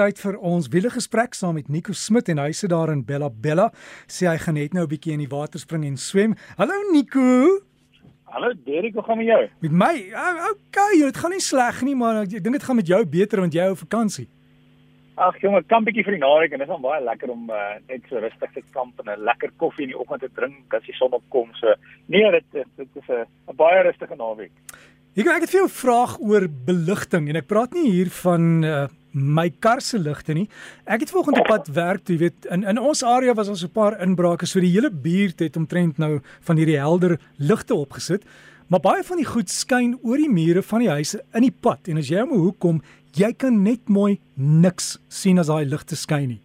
tyd vir ons wiele gesprek saam met Nico Smit en hy sit daar in Bella Bella. Sê hy gaan net nou 'n bietjie in die water spring en swem. Hallo Nico. Hallo Derek, hoe gaan met jou? Met my? Okay, dit gaan nie sleg nie, maar ek dink dit gaan met jou beter want jy hou vakansie. Ag jonge, kamp bietjie vir die naweek en dit is dan baie lekker om uh, net so rustig te kamp en 'n lekker koffie in die oggend te drink as die son opkom. So nee, dit dit is 'n baie rustige naweek. Ek ek het vir jou 'n vraag oor beligting en ek praat nie hier van uh, my kar se ligte nie. Ek het vanoggend op pad werk, jy weet, in in ons area was ons 'n paar inbrake, so die hele buurt het omtrent nou van hierdie helder ligte opgesit. Maar baie van die goed skyn oor die mure van die huise in die pad en as jy om 'n hoek kom, jy kan net mooi niks sien as daai ligte skyn nie.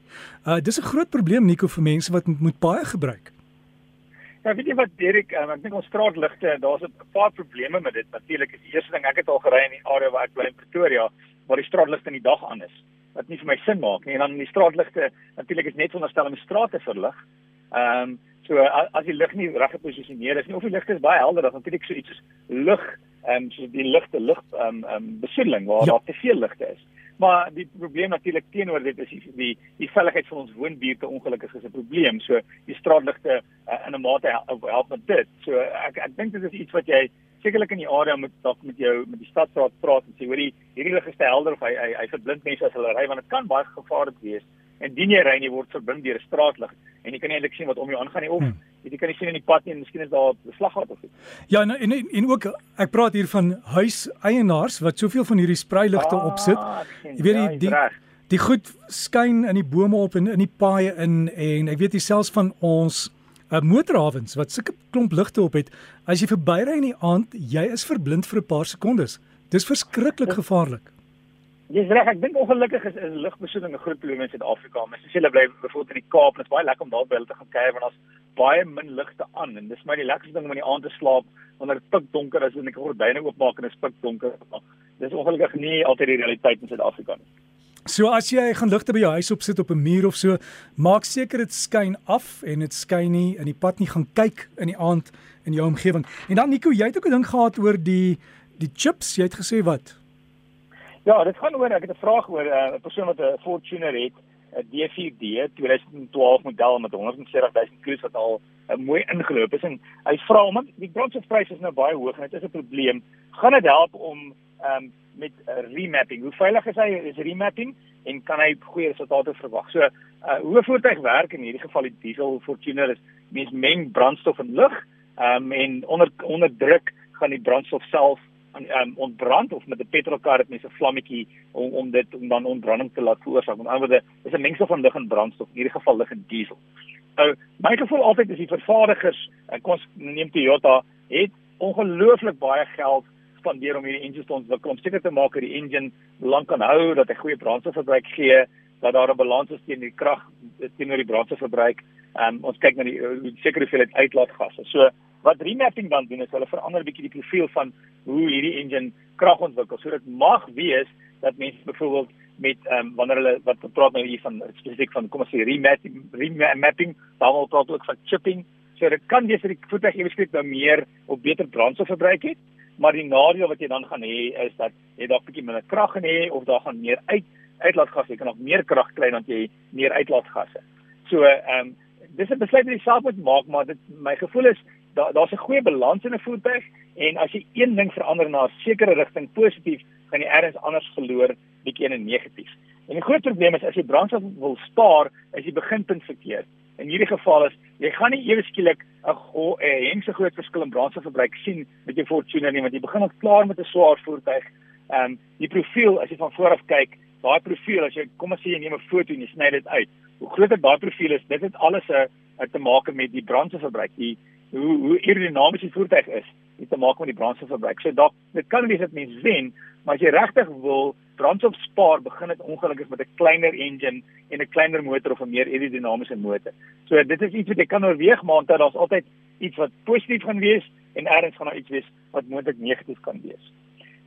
Uh dis 'n groot probleem Nico vir mense wat moet baie gebruik. Ja, weet jy wat Derek, um, ek dink ons straatligte, daar's 'n paar probleme met dit. Natuurlik is die eerste ding, ek het al gery in die area waar ek bly in Pretoria, waar die straatligte in die dag aan is. Wat nie vir my sin maak nie. En dan die straatligte, natuurlik is net veronderstel om die straat te verlig. Ehm um, so as die lig nie reg geposisioneer is nie of die ligte is baie helder, dan natuurlik so iets soos lig, ehm um, so die ligte lig ehm um, um, besoedeling waar ja. daar te veel ligte is. Maar die probleem natuurlik teenoor dit is die die, die veiligheid van ons woonbuurte ongelukkig is 'n probleem. So die straatligte uh, in 'n mate help, help met dit. So ek ek dink dit is iets wat jy sekerlik in die area moet dalk met jou met die stadsraad praat en sê hoorie hierdie lig is te helder of hy hy, hy verblind mense as hulle ry want dit kan baie gevaarlik wees. En dien jy ry en jy word verbind deur 'n straatlig en jy kan nie eintlik sien wat om jou aangaan nie of hmm. jy kan nie sien in die pad nie en miskien is daar 'n slaggat of iets. Ja en, en en ook ek praat hier van huiseienaars wat soveel van hierdie spreiligte ah, opsit. Jy weet die die, die goed skyn in die bome op en in die paaie in en ek weet selfs van ons uh, motorhawens wat sulke klomp ligte op het. As jy verbyry in die aand, jy is verblind vir 'n paar sekondes. Dis verskriklik gevaarlik. Dis reg, ek dink ongelukkig is, is ligbesoedeling 'n groot probleem in Suid-Afrika. Mense sê hulle bly byvoorbeeld in die Kaap, dit is baie lekker om daar by hulle te gaan kuier want daar's baie min ligte aan en dis my die lekkerste ding om in die aand te slaap wanneer dit pikdonker is en ek gordyne oopmaak en dit is pikdonker. Dis ongelukkig nie altyd die realiteit in Suid-Afrika nie. So as jy gaan ligte by jou huis opsit op 'n muur of so, maak seker dit skyn af en dit skyn nie in die pad nie. Gaan kyk in die aand in jou omgewing. En dan Nico, jy het ook 'n ding gehad oor die die chips. Jy het gesê wat? Ja, dit gaan oor ek het 'n vraag oor eh, 'n uh, persoon wat 'n Fortuner het, 'n D4D 2012 model met 160 000 km wat al uh, mooi ingeloop is en hy vra om die brandstofpryse is nou baie hoog en dit is 'n probleem. Gaan dit help om um, met uh, remapping? Hoe veilig is hy is remapping en kan hy goeie resultate verwag? So, uh, hoe 'n voertuig werk in hierdie geval die diesel Fortuner is mens meng brandstof en lug um, en onder onder druk gaan die brandstof self um, ontbrand of met 'n petrolkar het mense 'n vlammetjie om om dit om dan ontbranding te laat veroorsaak. Met ander woorde, is 'n mengsel van lug en brandstof, in hierdie geval lug en diesel. Nou, my gevoel altyd is die vervaardigers, ek kon neem Toyota, het ongelooflik baie geld spandeer om hierdie engine te ontwikkel om seker te maak dat die engine lank kan hou, dat hy goeie brandstofverbruik gee, dat daar 'n balans is teen die krag teenoor die brandstofverbruik. Um, ons kyk na die sekere hoeveelheid uitlaatgasse. So Wat remapping dan doen is hulle verander 'n bietjie die profiel van hoe hierdie engine krag ontwikkel. So dit mag wees dat mense byvoorbeeld met ehm um, wanneer hulle wat praat nou hier van spesifiek van kom ons sê remapping remapping, dan wil praat ook van chipping. So dit kan wees dat die voertuig ewesklik nou meer of beter brandstof verbruik het, maar die nadeel wat jy dan gaan hê is dat jy dalk bietjie minder krag gaan hê of daar gaan meer uit uitlaatgasse, jy kan nog meer krag kry dan jy meer uitlaatgasse. So ehm um, dis 'n besluit wat jy self moet maak, maar dit my gevoel is daar daar's 'n goeie balans in 'n voertuig en as jy een ding verander na 'n sekere rigting positief, gaan jy eers anders verloor bietjie in 'n negatief. En die groot probleem is as jy brandstof wil spaar, is die beginpunt verkeerd. In hierdie geval is jy gaan nie ewe skielik 'n hemse groot verskil in brandstofverbruik sien met jou Fortuner nie, want jy begin al klaar met 'n swaar voertuig. Ehm um, die profiel as jy van voor af kyk, daai profiel as jy kom ons sê jy neem 'n foto en jy sny dit uit. Hoe groter daai profiel is, dit het alles 'n te maak met die brandstofverbruik. Die hoe hoe aerodinamies die voertuig is, het te maak met die brandstofverbruik. So dalk dit kan wees dat mense wen, maar as jy regtig wil brandstof spaar, begin dit ongelukkig met 'n kleiner engine en 'n kleiner motor of 'n meer aerodinamiese motor. So dit is iets wat jy kan oorweeg, maar onthou daar's altyd iets wat positief gaan wees en ergens gaan daar iets wees wat moontlik negatief kan wees.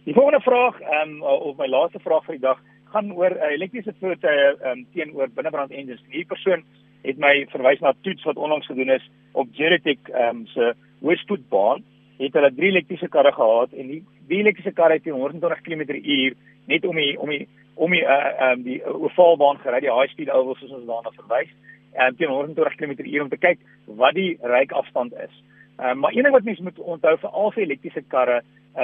Die volgende vraag, ehm um, of my laaste vraag vir die dag, gaan oor uh, elektriese voertuie um, teenoor binnebrand engines. Hierdie persoon het my verwys na toets wat onlangs gedoen is op Geritech ehm um, se Westwoodbaan. Het hulle drie elektriese karre gehad en die die elektriese karre het 120 km/h net om die om die om die uh um die ovaalbaan gery, die high speed oval soos ons daarna verwys, um teen 120 km/h om te kyk wat die ryk-afstand is. Um maar een ding wat mense moet onthou vir al die elektriese karre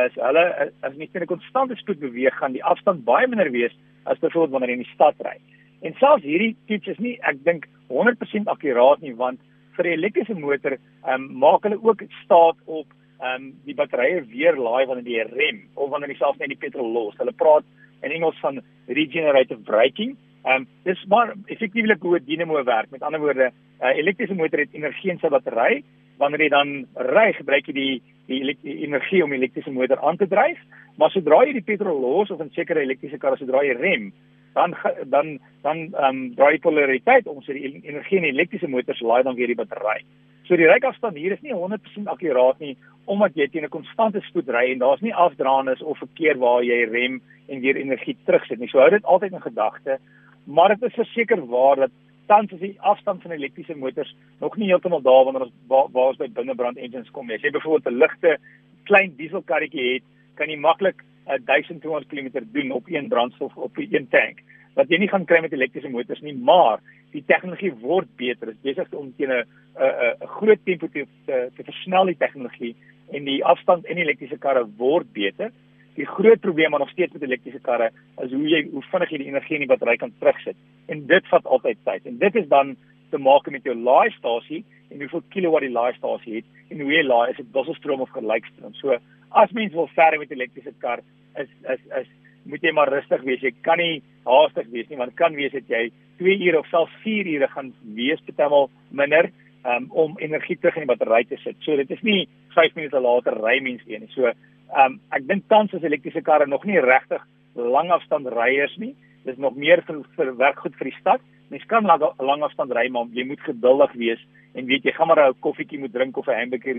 is hulle as jy teen 'n konstante spoed beweeg, gaan die afstand baie minder wees as byvoorbeeld wanneer jy in die stad ry. En selfs hierdie toets is nie ek dink 100% akkuraat nie want vir 'n elektriese motor um maak hulle ook staat op um die batterye weer laai wanneer jy rem of wanneer jy self net die petrol los. Hulle praat in Engels van regenerative braking. Um dis maar effektiewelik hoe 'n dinamo werk. Met ander woorde, 'n uh, elektriese motor het energie in sy battery. Wanneer jy dan ry, gebruik jy die die, die energie om die elektriese motor aan te dryf, maar sodra jy die petrol los of 'n sekere elektriese kar sodra jy rem, dan dan dan ehm um, draai polariteit om so die energie in die elektriese motors laai dan weer die battery. So die rykafstand hier is nie 100% akkuraat nie omdat jy teen 'n konstante spoed ry en daar's nie afdraandes of verkeer waar jy rem en weer energie terugsit nie. So hou dit altyd in gedagte. Maar dit is verseker waar dat tans is die afstand van elektriese motors nog nie heeltemal daar wanneer ons waar, waar ons by binnebrand engines kom nie. As jy byvoorbeeld 'n ligte klein dieselkarretjie het, kan jy maklik 1200 km doen op een brandstof op een tank. Wat jy nie gaan kry met elektriese motors nie, maar die tegnologie word beter. Dit is besig om teen 'n 'n groot tempo te, te te versnel die tegnologie en die afstand in elektriese karre word beter. Die groot probleem maar nog steeds met elektriese karre is hoe jy hoe vinnig jy die energie in die battery kan terugsit. En dit vat altyd tyd. En dit is dan te maak met jou laaistasie en hoeveel kilowatt die laaistasie het en hoe jy laai, is dit wisselstroom of gelykstroom. So as mens wil verder met elektriese kar is is is moet jy maar rustig wees. Jy kan nie haastig wees nie want kan wees dat jy 2 ure of selfs 4 ure gaan wees betemal minder um, om energie terug in die battery te sit. So dit is nie 5 minute later ry mens weer nie. So um, ek dink tans is elektriese karre nog nie regtig langafstand ryers nie. Dis nog meer vir, vir werk goed vir die stad. Mens kan lang, langafstand ry maar jy moet geduldig wees en weet jy gaan maar 'n koffietjie moet drink of 'n hamburger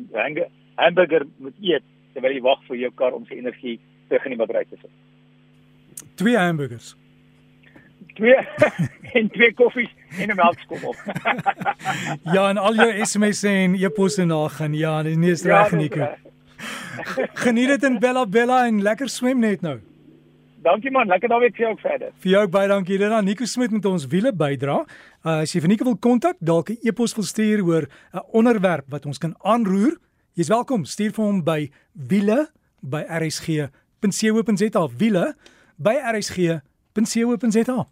hamburger moet eet terwyl jy wag vir jou kar om sy energie terug in die battery te sit. Twee hamburgers. Twee en twee koffies en 'n melkskommel. ja, en al jou SMS'e en e-posse na gaan. Ja, dis nie ja, reg nie. Geniet dit in Bella Bella en lekker swem net nou. Dankie man, lekker naweek vir jou ook verder. Vir jou ook baie dankie. Dit dan Nico Smit met ons wiele bydra. Uh, as jy vir Nico wil kontak, dalk 'n e-pos wil stuur oor 'n onderwerp wat ons kan aanroer, jy's welkom. Stuur vir hom by wiele by rsg.co.za wiele by rsg.co.za